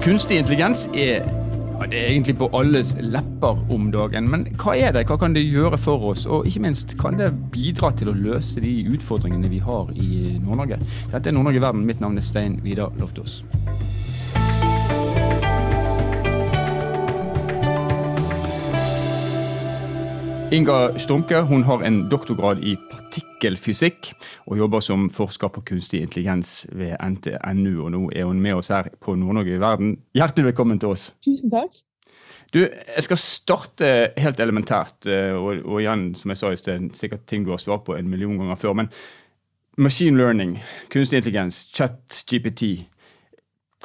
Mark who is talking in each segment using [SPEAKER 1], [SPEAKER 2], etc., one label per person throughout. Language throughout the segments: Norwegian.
[SPEAKER 1] Kunstig intelligens er, ja, er egentlig på alles lepper om dagen. Men hva er det? Hva kan det gjøre for oss? Og ikke minst, kan det bidra til å løse de utfordringene vi har i Nord-Norge? Dette er Nord-Norge verden, Mitt navn er Stein Vidar Loftaas. Inga Strumke hun har en doktorgrad i partikkelfysikk og jobber som forsker på kunstig intelligens ved NTNU. og Nå er hun med oss her på Nord-Norge i verden. Hjertelig velkommen til oss.
[SPEAKER 2] Tusen takk.
[SPEAKER 1] Du, Jeg skal starte helt elementært, eh, og, og igjen, som jeg sa i sted, sikkert ting du har svart på en million ganger før. Men machine learning, kunstig intelligens, chat, GPT,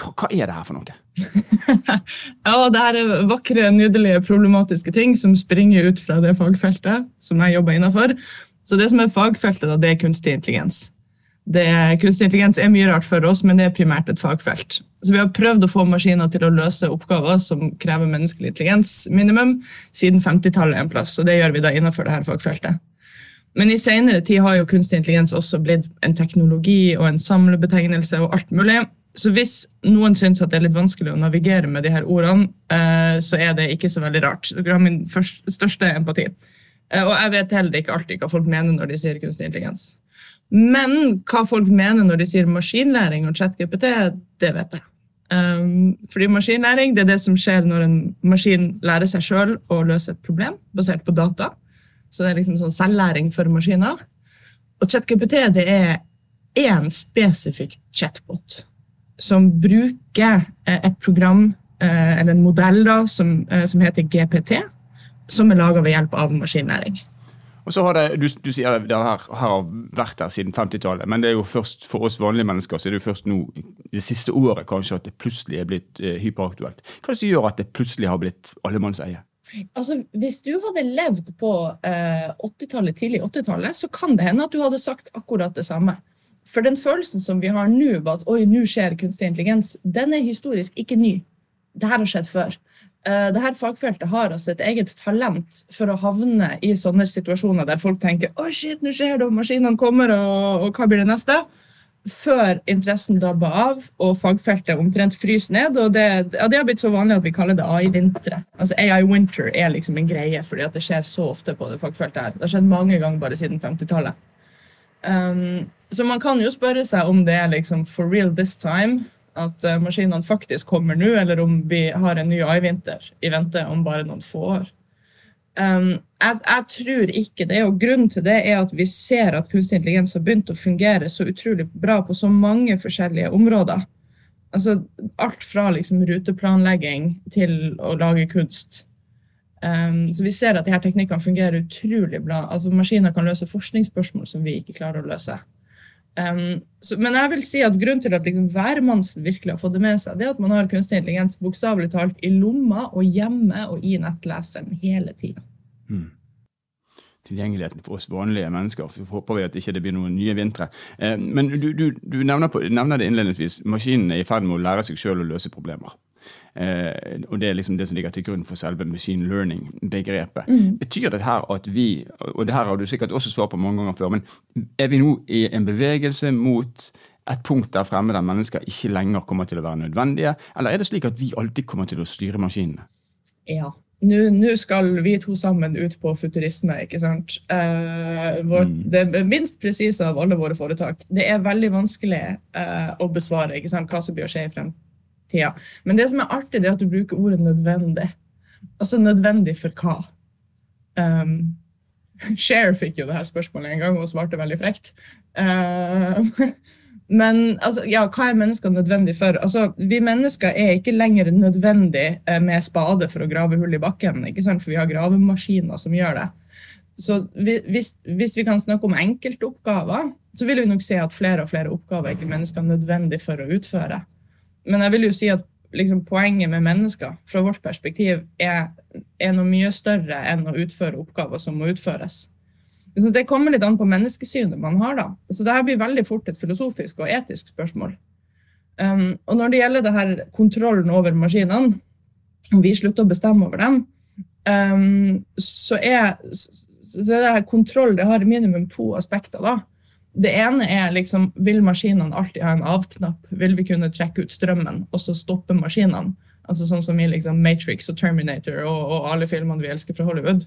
[SPEAKER 1] hva, er det her for noe?
[SPEAKER 2] ja, det her er vakre, nydelige, problematiske ting som springer ut fra det fagfeltet som jeg jobber innenfor. Så det som er fagfeltet, da, det er kunstig intelligens. Det, kunstig intelligens er mye rart for oss, men det er primært et fagfelt. Så Vi har prøvd å få maskiner til å løse oppgaver som krever menneskelig intelligens minimum, siden 50-tallet en plass. og Det gjør vi da innenfor dette fagfeltet. Men i senere tid har jo kunstig intelligens også blitt en teknologi og en samlebetegnelse og alt mulig. Så hvis noen syns at det er litt vanskelig å navigere med de her ordene, eh, så er det ikke så veldig rart. Dere har min største empati. Eh, og jeg vet heller ikke alltid hva folk mener når de sier kunstig intelligens. Men hva folk mener når de sier maskinlæring og ChatGPT, det vet jeg. Um, fordi maskinlæring det er det som skjer når en maskin lærer seg sjøl å løse et problem basert på data. Så det er liksom sånn selvlæring for maskiner. Og ChatGPT det er én spesifikk chatbot som bruker eh, et program, eh, eller en modell, da, som, som heter GPT, som er laga ved hjelp av maskinlæring.
[SPEAKER 1] Og så har det, du, du sier det her har vært her siden 50-tallet, men det er jo først for oss vanlige mennesker så er det jo først nå det siste året kanskje at det plutselig er blitt eh, hyperaktuelt. Hva er det som gjør at det plutselig har blitt allemannseie?
[SPEAKER 2] Altså, Hvis du hadde levd på eh, 80-tallet, tidlig 80-tallet, så kan det hende at du hadde sagt akkurat det samme. For den følelsen som vi har nå, at oi, nå skjer kunstig intelligens, den er historisk ikke ny. Dette har skjedd før. Uh, dette fagfeltet har altså et eget talent for å havne i sånne situasjoner der folk tenker å shit, nå skjer det, maskinene kommer, og, og hva blir det neste? Før interessen dabber av og fagfeltet omtrent fryser ned. og det, ja, det har blitt så vanlig at vi kaller det AI-vintre. Altså AI winter er liksom en greie fordi det skjer så ofte på det fagfeltet. her. Det har skjedd mange ganger bare siden 50-tallet. Um, så man kan jo spørre seg om det er liksom for real this time, at uh, maskinene faktisk kommer nå, eller om vi har en ny AI-vinter i vente om bare noen få år. Um, jeg, jeg, tror ikke det, og grunnen til det er at vi ser at kunstig intelligens har begynt å fungere så utrolig bra på så mange forskjellige områder. Altså alt fra liksom ruteplanlegging til å lage kunst. Um, så vi ser at de her teknikkene fungerer utrolig bra. Altså Maskiner kan løse forskningsspørsmål som vi ikke klarer å løse. Um, så, men jeg vil si at grunnen til at liksom hvermannsen virkelig har fått det med seg, det er at man har kunstig intelligens bokstavelig talt i lomma og hjemme og i nettleseren hele tida. Mm.
[SPEAKER 1] Tilgjengeligheten for oss vanlige mennesker. Så håper vi at ikke det blir noen nye vintre. Eh, men du, du, du nevner, på, nevner, det innledningsvis. Maskinene er i ferd med å lære seg selv å løse problemer. Eh, og Det er liksom det som ligger til grunn for selve machine learning-begrepet. Mm. Betyr det her at vi, og det her har du sikkert også svart på mange ganger før, men er vi nå i en bevegelse mot et punkt der fremme der mennesker ikke lenger kommer til å være nødvendige, eller er det slik at vi alltid kommer til å styre maskinene?
[SPEAKER 2] Ja. Nå skal vi to sammen ut på futurisme, ikke sant. Eh, vår, mm. Det minst presise av alle våre foretak. Det er veldig vanskelig eh, å besvare ikke sant, hva som blir å skje i fremtiden tida. Men det som er artig, det er at du bruker ordet 'nødvendig'. Altså nødvendig for hva? Um, Cher fikk jo det her spørsmålet en gang og svarte veldig frekt. Uh, men altså, ja, hva er mennesker nødvendig for? Altså, vi mennesker er ikke lenger nødvendig uh, med spade for å grave hull i bakken, ikke sant? for vi har gravemaskiner som gjør det. Så hvis, hvis vi kan snakke om enkeltoppgaver, så vil vi nok se at flere og flere oppgaver er ikke mennesker nødvendig for å utføre. Men jeg vil jo si at liksom, poenget med mennesker fra vårt perspektiv er, er, noe mye større enn å utføre oppgaver som må utføres. Så Det kommer litt an på menneskesynet man har. da. Så Dette blir veldig fort et filosofisk og etisk spørsmål. Um, og Når det gjelder det her kontrollen over maskinene, om vi slutter å bestemme over dem, um, så er så det her kontroll det har minimum to aspekter. da. Det ene er liksom, vil maskinene alltid ha en av-knapp? Vil vi kunne trekke ut strømmen og så stoppe maskinene? Altså Sånn som i liksom, Matrix og Terminator og, og alle filmene vi elsker fra Hollywood.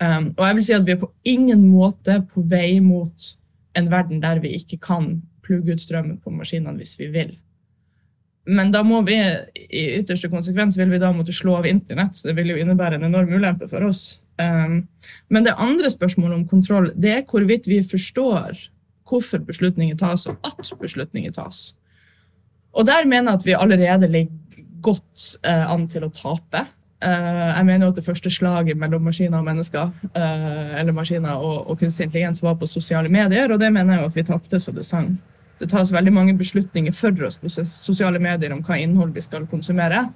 [SPEAKER 2] Um, og jeg vil si at vi er på ingen måte på vei mot en verden der vi ikke kan plugge ut strømmen på maskinene hvis vi vil. Men da må vi, i ytterste konsekvens vil vi da måtte slå av internett, så det vil jo innebære en enorm ulempe for oss. Um, men det andre spørsmålet om kontroll det er hvorvidt vi forstår hvorfor beslutninger tas, og at beslutninger tas. Og der mener jeg at vi allerede ligger godt uh, an til å tape. Uh, jeg mener jo at det første slaget mellom maskiner og mennesker, uh, eller maskiner og, og kunstig intelligens, var på sosiale medier, og det mener jeg jo at vi tapte så det sang. Det tas veldig mange beslutninger for oss på sosiale medier om hva innhold vi skal konsumere.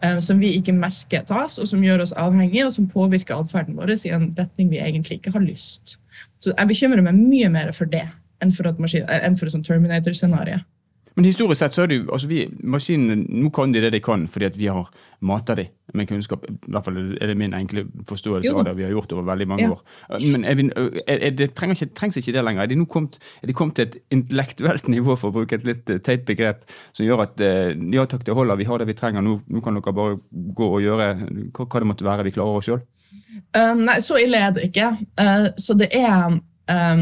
[SPEAKER 2] Eh, som vi ikke merker tas, og som gjør oss avhengige, og som påvirker atferden vår i en retning vi egentlig ikke har lyst. Så jeg bekymrer meg mye mer for det enn for, maskin, enn for et sånt Terminator-scenario.
[SPEAKER 1] Men historisk sett så er det jo altså vi, maskinene nå kan de det de kan fordi at vi har mata dem med kunnskap. I hvert fall er det min enkle forståelse jo. av det vi har gjort over veldig mange ja. år. Men er vi, er det trenger ikke, trengs ikke det lenger. Er de nå kommet, er de kommet til et intellektuelt nivå, for å bruke et litt eh, teit begrep, som gjør at eh, ja takk, det holder, vi har det vi trenger, nå, nå kan dere bare gå og gjøre hva, hva det måtte være vi klarer oss sjøl?
[SPEAKER 2] Um, nei, så ille er det ikke. Uh, så det er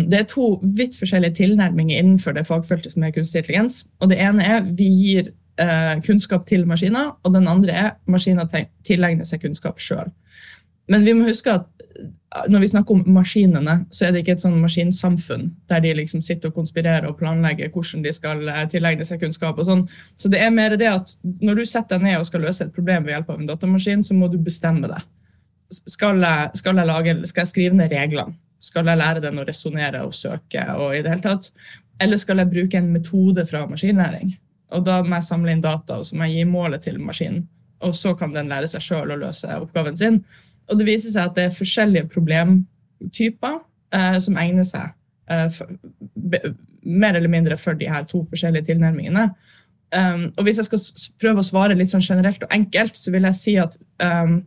[SPEAKER 2] det er to vidt forskjellige tilnærminger innenfor det fagfeltet som er kunstig intelligens. Og det ene er vi gir uh, kunnskap til maskiner, og den andre er maskiner tilegner seg kunnskap sjøl. Men vi må huske at uh, når vi snakker om maskinene, så er det ikke et sånn maskinsamfunn der de liksom sitter og konspirerer og planlegger hvordan de skal uh, tilegne seg kunnskap. og sånn. Så det er mer det at når du setter deg ned og skal løse et problem ved hjelp av en datamaskin, så må du bestemme det. Skal skal skal jeg skrive ned reglene? Skal jeg lære den å resonnere og søke? og i det hele tatt? Eller skal jeg bruke en metode fra maskinlæring? Og Da må jeg samle inn data og så må jeg gi målet til maskinen. Og så kan den lære seg sjøl å løse oppgaven sin. Og det viser seg at det er forskjellige problemtyper eh, som egner seg eh, for, be, mer eller mindre for de her to forskjellige tilnærmingene. Um, og Hvis jeg skal prøve å svare litt sånn generelt og enkelt, så vil jeg si at um,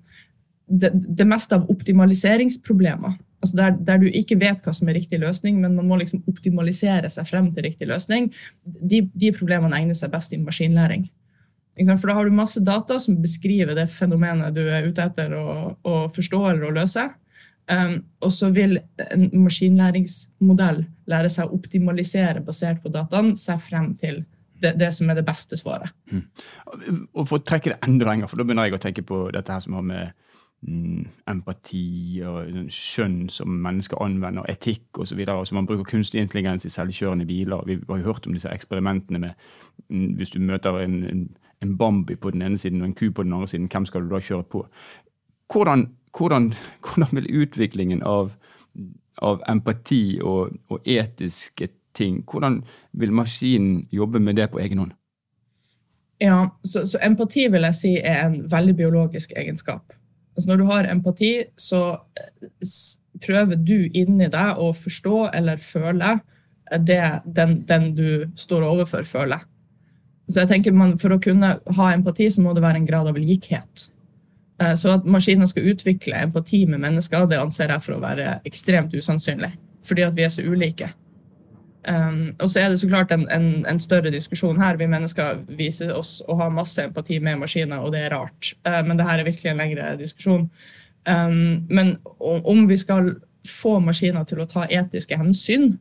[SPEAKER 2] det, det meste av optimaliseringsproblemer altså der, der, du ikke vet hva som er riktig løsning, men man må liksom optimalisere seg frem til riktig løsning, de, de problemene egner seg best i maskinlæring. For da har du masse data som beskriver det fenomenet du er ute etter å, å forstå eller å løse. Um, og så vil en maskinlæringsmodell lære seg å optimalisere basert på dataen seg frem til det, det, som er det beste svaret. Mm.
[SPEAKER 1] Og For å trekke det enda lenger, for da begynner jeg å tenke på dette her som har med empati og sånn skjønn som mennesker anvender, etikk osv. Altså man bruker kunstig intelligens i selvkjørende biler. Vi har jo hørt om disse eksperimentene med mm, hvis du møter en, en, Bambi på den ene siden og en ku på den andre siden, hvem skal du da kjøre på? Hvordan, hvordan, hvordan vil utviklingen av, av empati og, og, etiske ting, hvordan vil maskinen jobbe med det på egen hånd?
[SPEAKER 2] Ja, så, så empati vil jeg si er en veldig biologisk egenskap. Altså når du har empati, så eh, prøver du inni deg å forstå eller føle det den, den du står overfor, føler. Så jeg tenker man, For å kunne ha empati, så må det være en grad av likhet. Eh, så at maskiner skal utvikle empati med mennesker, det anser jeg for å være ekstremt usannsynlig. Fordi at vi er så ulike. Um, og så er det så klart en, en, en, større diskusjon her. Vi mennesker viser oss å ha masse empati med maskiner, og det er rart. Uh, men det her er virkelig en lengre diskusjon. Um, men om, vi skal få maskiner til å ta etiske hensyn,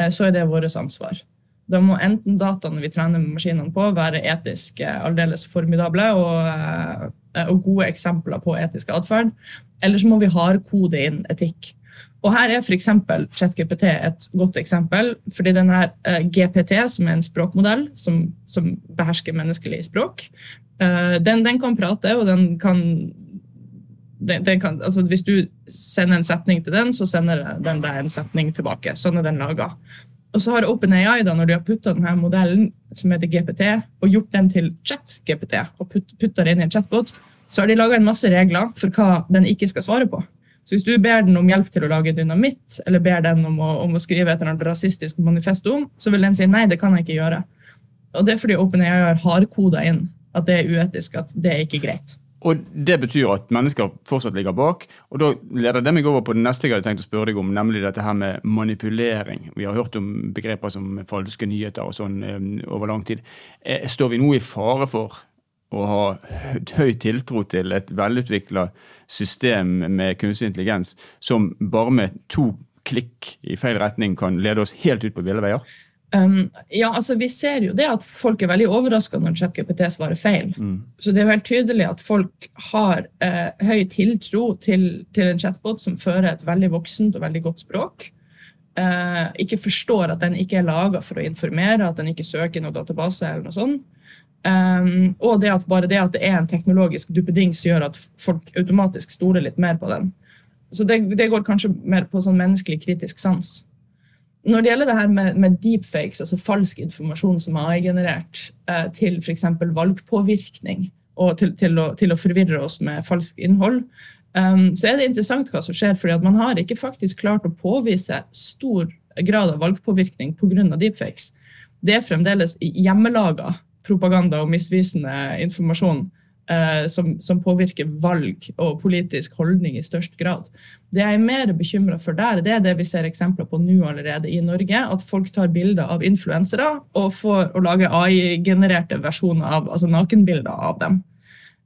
[SPEAKER 2] uh, så er det vårt ansvar. Da må enten dataene vi trener maskinene på, være etisk uh, aldeles formidable og, og gode eksempler på etisk atferd, eller så må vi hardkode inn etikk. Og Her er f.eks. ChatGPT et godt eksempel. fordi denne uh, GPT, som er en språkmodell som, som behersker menneskelig språk, uh, den, den, kan prate, og den kan, den, den kan altså Hvis du sender en setning til den, så sender den deg en setning tilbake. Sånn er den laga. Og så har OpenAI, da, når de har putta denne modellen som heter GPT, og gjort den til chat-GPT, og putta den inn i en chatbot, så har de laga en masse regler for hva den ikke skal svare på. Så hvis du ber den om hjelp til å lage dynamitt, eller ber den om å, om å skrive et eller annet rasistisk manifesto, så vil den si nei, det kan jeg ikke gjøre. Og det er fordi OpenAI har hardkoda inn at det er uetisk, at det er ikke greit.
[SPEAKER 1] Og Det betyr at mennesker fortsatt ligger bak. og Da leder det meg over på det neste jeg hadde tenkt å spørre deg om, nemlig dette her med manipulering. Vi har hørt om begreper som falske nyheter og sånn eh, over lang tid. Eh, står vi nå i fare for å ha høy tiltro til et velutvikla system med kunstig intelligens som bare med to klikk i feil retning kan lede oss helt ut på ville veier?
[SPEAKER 3] Um, ja, altså Vi ser jo det at folk er veldig overraska når ChatGPT svarer feil. Mm. Så det er jo helt tydelig at folk har eh, høy tiltro til, til, en chatbot som fører et veldig voksent og veldig godt språk. Eh, ikke forstår at den ikke er laga for å informere, at den ikke søker noen database. eller noe sånt. Um, og det at bare det at det er en teknologisk duppedings, gjør at folk automatisk stoler litt mer på den. Så det, det går kanskje mer på sånn menneskelig kritisk sans. Når det gjelder det her med, med deepfakes, altså falsk informasjon som er AI-generert eh, til f.eks. valgpåvirkning og til, til, å, til, å, forvirre oss med falskt innhold, um, så er det interessant hva som skjer. fordi man har ikke faktisk klart å påvise stor grad av valgpåvirkning pga. deepfakes. Det er fremdeles hjemmelaga propaganda og misvisende informasjon eh, som, som, påvirker valg og politisk holdning i størst grad. Det jeg er mer bekymra for der, det er det vi ser eksempler på nå allerede i Norge. At folk tar bilder av influensere og får å lage AI-genererte versjoner av altså nakenbilder av dem.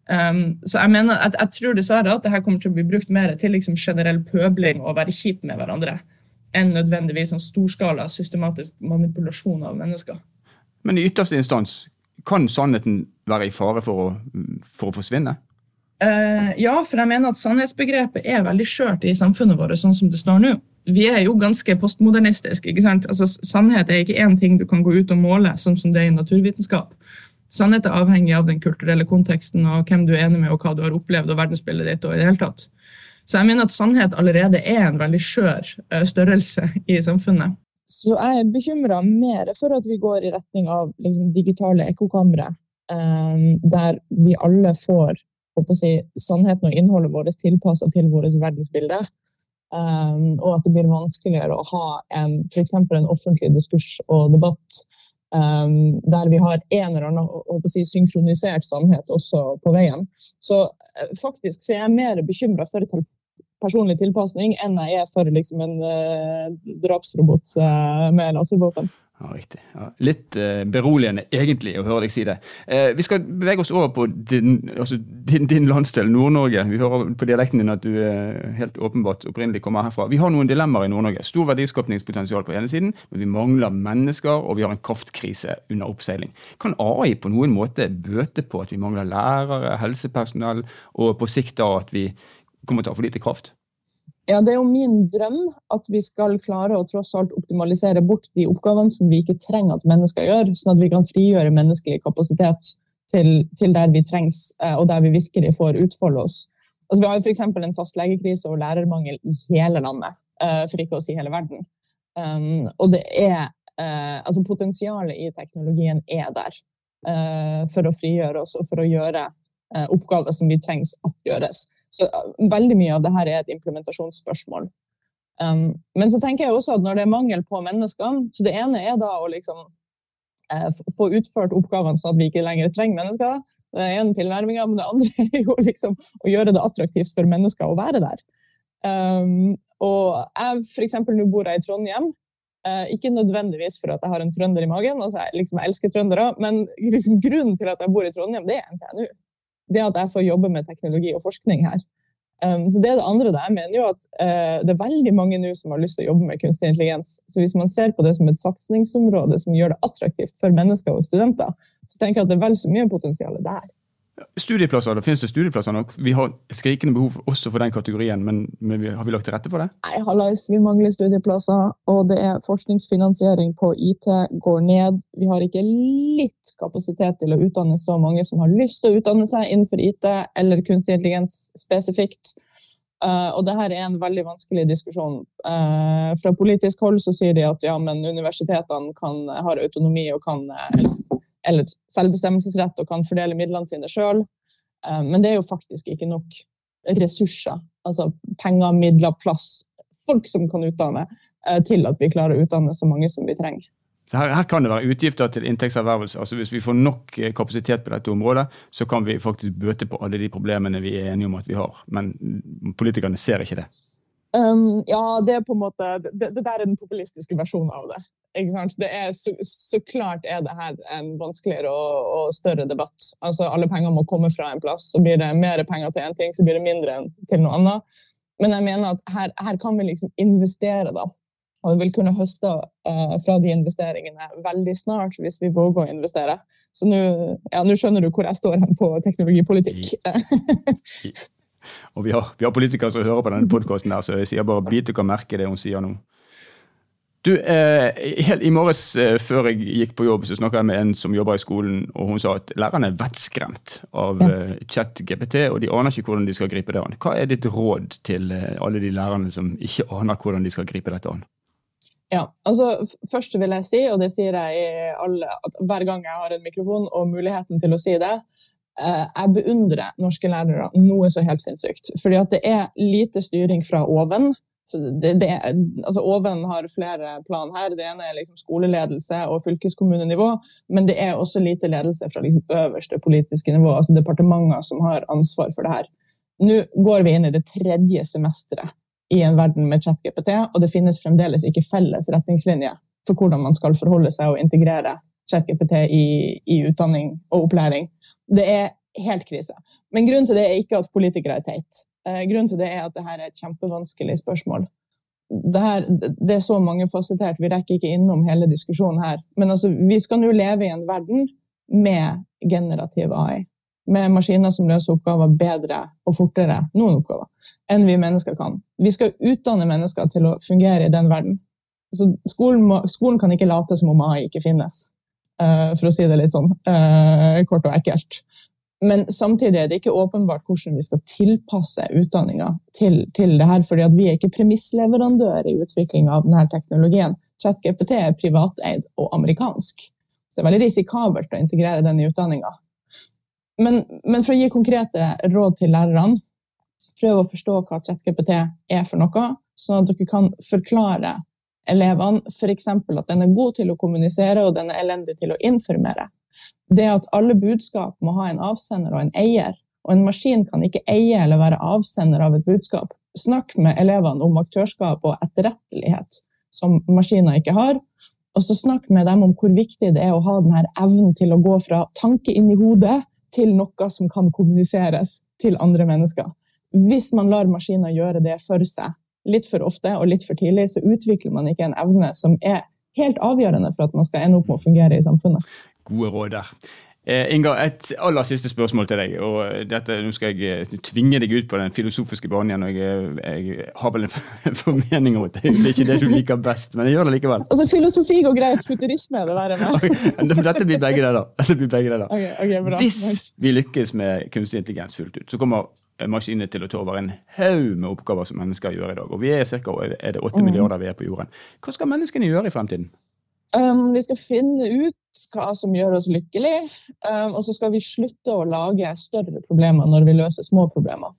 [SPEAKER 3] Um, så jeg mener, jeg, jeg tror dessverre at dette kommer til å bli brukt mer til liksom generell pøbling og være kjip med hverandre enn nødvendigvis sånn storskala systematisk manipulasjon av mennesker.
[SPEAKER 1] Men i ytterste instans, kan sannheten være i fare for å, for å forsvinne?
[SPEAKER 3] Uh, ja, for jeg mener at sannhetsbegrepet er veldig skjørt i samfunnet vårt sånn som det står nå. Vi er jo ganske postmodernistiske. ikke sant? Altså, Sannhet er ikke én ting du kan gå ut og måle, sånn som det er i naturvitenskap. Sannhet er avhengig av den kulturelle konteksten og hvem du er enig med, og hva du har opplevd, og verdensbildet ditt. og i det hele tatt. Så jeg mener at sannhet allerede er en veldig skjør uh, størrelse i samfunnet.
[SPEAKER 2] Så jeg er bekymra mer for at vi går i retning av liksom, digitale ekkokamre, um, der vi alle får si, sannheten og innholdet vårt tilpassa til vårt verdensbilde. Um, og at det blir vanskeligere å ha en, f.eks. en offentlig diskurs og debatt um, der vi har en eller annen si, synkronisert sannhet også på veien. Så uh, faktisk så er jeg mer bekymra for personlig tilpasning enn jeg er for liksom, en uh, drapsrobot uh, med laservåpen.
[SPEAKER 1] Ja, riktig. Ja, litt uh, beroligende egentlig å høre deg si det. Uh, vi skal bevege oss over på din, altså din, din landsdel, Nord-Norge. Vi hører på dialekten din at du uh, helt åpenbart opprinnelig kommer herfra. Vi har noen dilemmaer i Nord-Norge. Stor verdiskapningspotensial på ene siden, men vi mangler mennesker, og vi har en kraftkrise under oppseiling. Kan AI på noen måte bøte på at vi mangler lærere, helsepersonell, og på sikt da at vi kommer til å ha for lite kraft?
[SPEAKER 2] Ja, Det er jo min drøm at vi skal klare å tross alt optimalisere bort de oppgavene som vi ikke trenger at mennesker gjør, sånn at vi kan frigjøre menneskelig kapasitet til, til der vi trengs, eh, og der vi virkelig får utfolde oss. Altså, vi har jo f.eks. en fastlegekrise og lærermangel i hele landet, eh, for ikke å si hele verden. Um, og det er uh, altså Potensialet i teknologien er der for å frigjøre oss og for å gjøre oppgaver som vi trengs at gjøres. Så uh, veldig mye av det her er et implementasjonsspørsmål. Um, men så tenker jeg også at når det er mangel på mennesker Så det ene er da å liksom uh, få utført oppgavene sånn at vi ikke lenger trenger mennesker. Det er en tilnærming, men det andre er jo liksom å gjøre det attraktivt for mennesker å være der. Um, og jeg f.eks. nå bor jeg i Trondheim. Uh, ikke nødvendigvis for at jeg har en trønder i magen, altså jeg, liksom, jeg elsker trøndere, men liksom, grunnen til at jeg bor i Trondheim, det er NTNU det at jeg får jobbe med teknologi og forskning her. Um, så det er det andre. Jeg mener jo at uh, det er veldig mange nå som har lyst til å jobbe med kunstig intelligens. Så hvis man ser på det som et satsingsområde som gjør det attraktivt for mennesker og studenter, så tenker jeg at det er vel så mye potensial der.
[SPEAKER 1] Studieplasser, da finnes det studieplasser nok. Vi har skrikende behov også for den kategorien, men, men har vi lagt til rette for det?
[SPEAKER 2] Nei, hallais, vi mangler studieplasser. Og det er forskningsfinansiering på IT går ned. Vi har ikke litt kapasitet til å utdanne så mange som har lyst til å utdanne seg innenfor IT eller kunstig intelligens spesifikt. Uh, og det her er en veldig vanskelig diskusjon. Uh, fra politisk hold så sier de at ja, men universitetene kan, har autonomi og kan uh, eller selvbestemmelsesrett og kan fordele midlene sine sjøl. Eh, men det er jo faktisk ikke nok ressurser, altså penger, midler, plass, folk som kan utdanne, eh, til at vi klarer å utdanne så mange som vi trenger.
[SPEAKER 1] Så her, her, kan det være utgifter til inntektservervelse. Altså Hvis vi får nok eh, kapasitet på dette området, så kan vi faktisk bøte på alle de problemene vi er enige om at vi har. Men politikerne ser ikke det.
[SPEAKER 2] Um, ja, det er på en måte det, det, der er den populistiske versjonen av det. Er, så, så klart er det her en vanskeligere og, og, større debatt. Altså Alle penger må komme fra en plass. Så blir det mer penger til én ting, så blir det mindre til noe annet. Men jeg mener at her, her kan vi liksom investere, da. Og vi vil kunne høste uh, fra de investeringene veldig snart hvis vi våger å investere. Så nå ja, skjønner du hvor jeg står hen på teknologipolitikk.
[SPEAKER 1] og vi har, vi har, politikere som hører på denne podkasten, så jeg sier bare bit dere merke det hun sier nå. Du, eh, I morges eh, før jeg gikk på jobb, så snakka jeg med en som jobber i skolen, og hun sa at lærerne er vettskremt av ja. eh, chat-GPT, og de aner ikke hvordan de skal gripe det an. Hva er ditt råd til eh, alle de lærerne som ikke aner hvordan de skal gripe dette an?
[SPEAKER 2] Ja, altså Først vil jeg si, og det sier jeg i alle, at hver gang jeg har en mikrofon og muligheten til å si det, eh, jeg beundrer norske lærere noe så helt sinnssykt. Fordi at det er lite styring fra oven. Det, det altså Oven har flere plan her. Det ene er liksom skoleledelse og fylkeskommunenivå. Men det er også lite ledelse fra liksom øverste politiske nivå, altså departementer som har ansvar for det her. Nå går vi inn i det tredje semesteret i en verden med ChatGPT, og det finnes fremdeles ikke felles retningslinjer for hvordan man skal forholde seg og integrere ChatGPT i, i utdanning og opplæring. Det er helt krise. Men grunnen til det er ikke at politikere er teit. Eh, grunnen til det er at dette er et kjempevanskelig spørsmål. Det, her, det er så mangefasettert, vi rekker ikke innom hele diskusjonen her. Men altså, vi skal nå leve i en verden med generativ AI med maskiner som løser oppgaver bedre og fortere, noen oppgaver, enn vi mennesker kan. Vi skal utdanne mennesker til å fungere i den verden. Så skolen, må, skolen kan ikke late som om AI ikke finnes, uh, for å si det litt sånn uh, kort og ekkelt. Men samtidig er det ikke åpenbart hvordan vi skal tilpasse utdanninga til, til, det her, fordi vi er ikke premissleverandør i utviklinga av denne teknologien. ChatGPT er privateid og amerikansk, så det er veldig risikabelt å integrere den i utdanninga. Men, men, for å gi konkrete råd til lærerne, prøv å forstå hva ChatGPT er for noe, sånn at dere kan forklare elevene f.eks. at den er god til å kommunisere og den er elendig til å informere. Det at alle budskap må ha en avsender og en eier, og en maskin kan ikke eie eller være avsender av et budskap. Snakk med elevene om aktørskap og etterrettelighet, som maskiner ikke har. Og så snakk med dem om hvor viktig det er å ha denne evnen til å gå fra tanke inn i hodet til noe som kan kommuniseres til andre mennesker. Hvis man lar maskiner gjøre det for seg litt for ofte og litt for tidlig, så utvikler man ikke en evne som er helt avgjørende for at man skal ende opp med å fungere i samfunnet.
[SPEAKER 1] Gode råd der. Eh, Inga, et aller siste spørsmål til deg. og dette, Nå skal jeg eh, tvinge deg ut på den filosofiske banen igjen. og jeg, jeg, har vel en formening om det. det er ikke det du liker best, men jeg gjør det likevel.
[SPEAKER 2] Altså Filosofi går greit, futurisme er det der
[SPEAKER 1] med. Dette blir begge deler. Dette blir begge deler. Okay, okay, Hvis vi lykkes med kunstig intelligens fullt ut, så kommer maskinene til å ta over en haug med oppgaver som mennesker gjør i dag. Og vi er ca. 8 mm. milliarder vi er på jorden. Hva skal menneskene gjøre i fremtiden?
[SPEAKER 2] Um, vi skal finne ut hva som gjør oss lykkelig, um, og så skal vi slutte å lage større problemer når vi løser små problemer.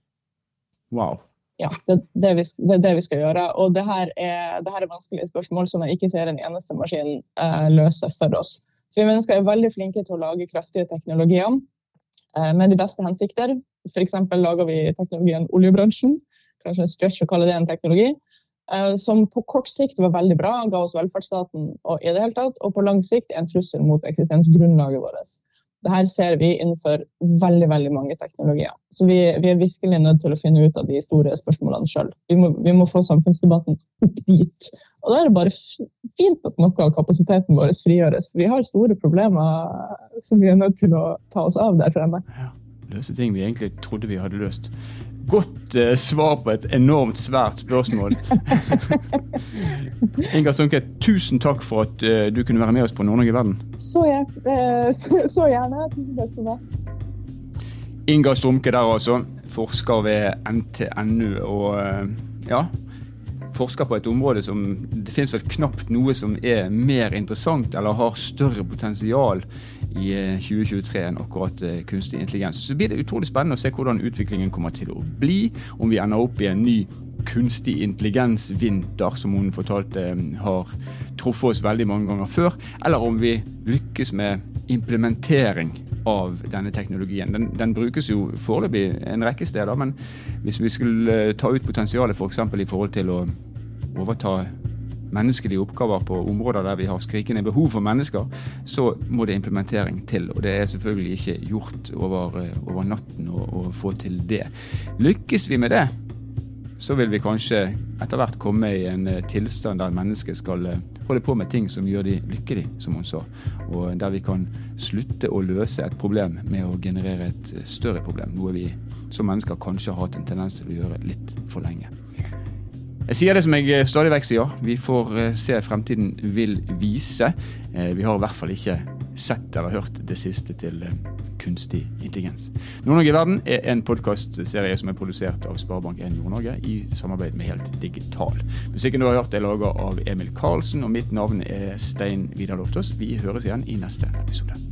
[SPEAKER 1] Wow.
[SPEAKER 2] Ja, det, det, vi, det er det vi skal gjøre. Og det her, er, det her er vanskelige spørsmål som jeg ikke ser en eneste maskin uh, løse for oss. Så vi mennesker er veldig flinke til å lage kraftige teknologier uh, med de beste hensikter. F.eks. lager vi teknologien oljebransjen. Kanskje en stretch å kalle det en teknologi. Eh, som på kort sikt var veldig bra, ga oss velferdsstaten og i det hele tatt, og på lang sikt en trussel mot eksistensgrunnlaget vårt. Dette ser vi innenfor veldig veldig mange teknologier. Så vi, vi, er virkelig nødt til å finne ut av de store spørsmålene sjøl. Vi, vi, må få samfunnsdebatten opp dit. Og da er det bare fint at noe av kapasiteten vår frigjøres. For vi har store problemer som vi er nødt til å ta oss av der fremme. Ja,
[SPEAKER 1] løse ting vi egentlig trodde vi hadde løst godt uh, svar på et enormt svært spørsmål. Inga Stunke, tusen takk for at uh, du kunne være med oss på Nord-Norge i verden.
[SPEAKER 2] Så, uh, så, så, gjerne. Tusen takk for meg.
[SPEAKER 1] Inga Strumke der, altså. Forsker ved NTNU. Og ja, forsker på et område som det finnes vel knapt noe som er mer interessant eller har større potensial i 2023 enn akkurat eh, kunstig intelligens. Så blir det utrolig spennende å se hvordan utviklingen kommer til å bli, om vi ender opp i en ny kunstig intelligens-vinter, som hun fortalte har truffet oss veldig mange ganger før, eller om vi lykkes med implementering av denne teknologien. Den, den brukes jo foreløpig en rekke steder, men hvis vi skulle ta ut potensialet f.eks. For i forhold til å overta menneskelige oppgaver på områder der vi har skrikende behov for mennesker, så må det implementering til. Og det er selvfølgelig ikke gjort over, over natten å, å få til det. Lykkes vi med det, så vil vi kanskje etter hvert komme i en eh, tilstand der mennesket skal eh, holde på med ting som gjør de lykkelige, som hun sa. Og der vi kan slutte å løse et problem med å generere et eh, større problem. Noe vi som mennesker kanskje har hatt en tendens til å gjøre litt for lenge. Jeg sier det som jeg stadig vekk sier. Vi får se fremtiden vil vise. Vi har i hvert fall ikke sett eller hørt det siste til kunstig intelligens. Nord-Norge i verden er en podkastserie som er produsert av Sparebank1 Nord-Norge i samarbeid med Helt Digital. Musikken du har hørt er laga av Emil Karlsen, og mitt navn er Stein Vidar Loftaas. Vi høres igjen i neste episode.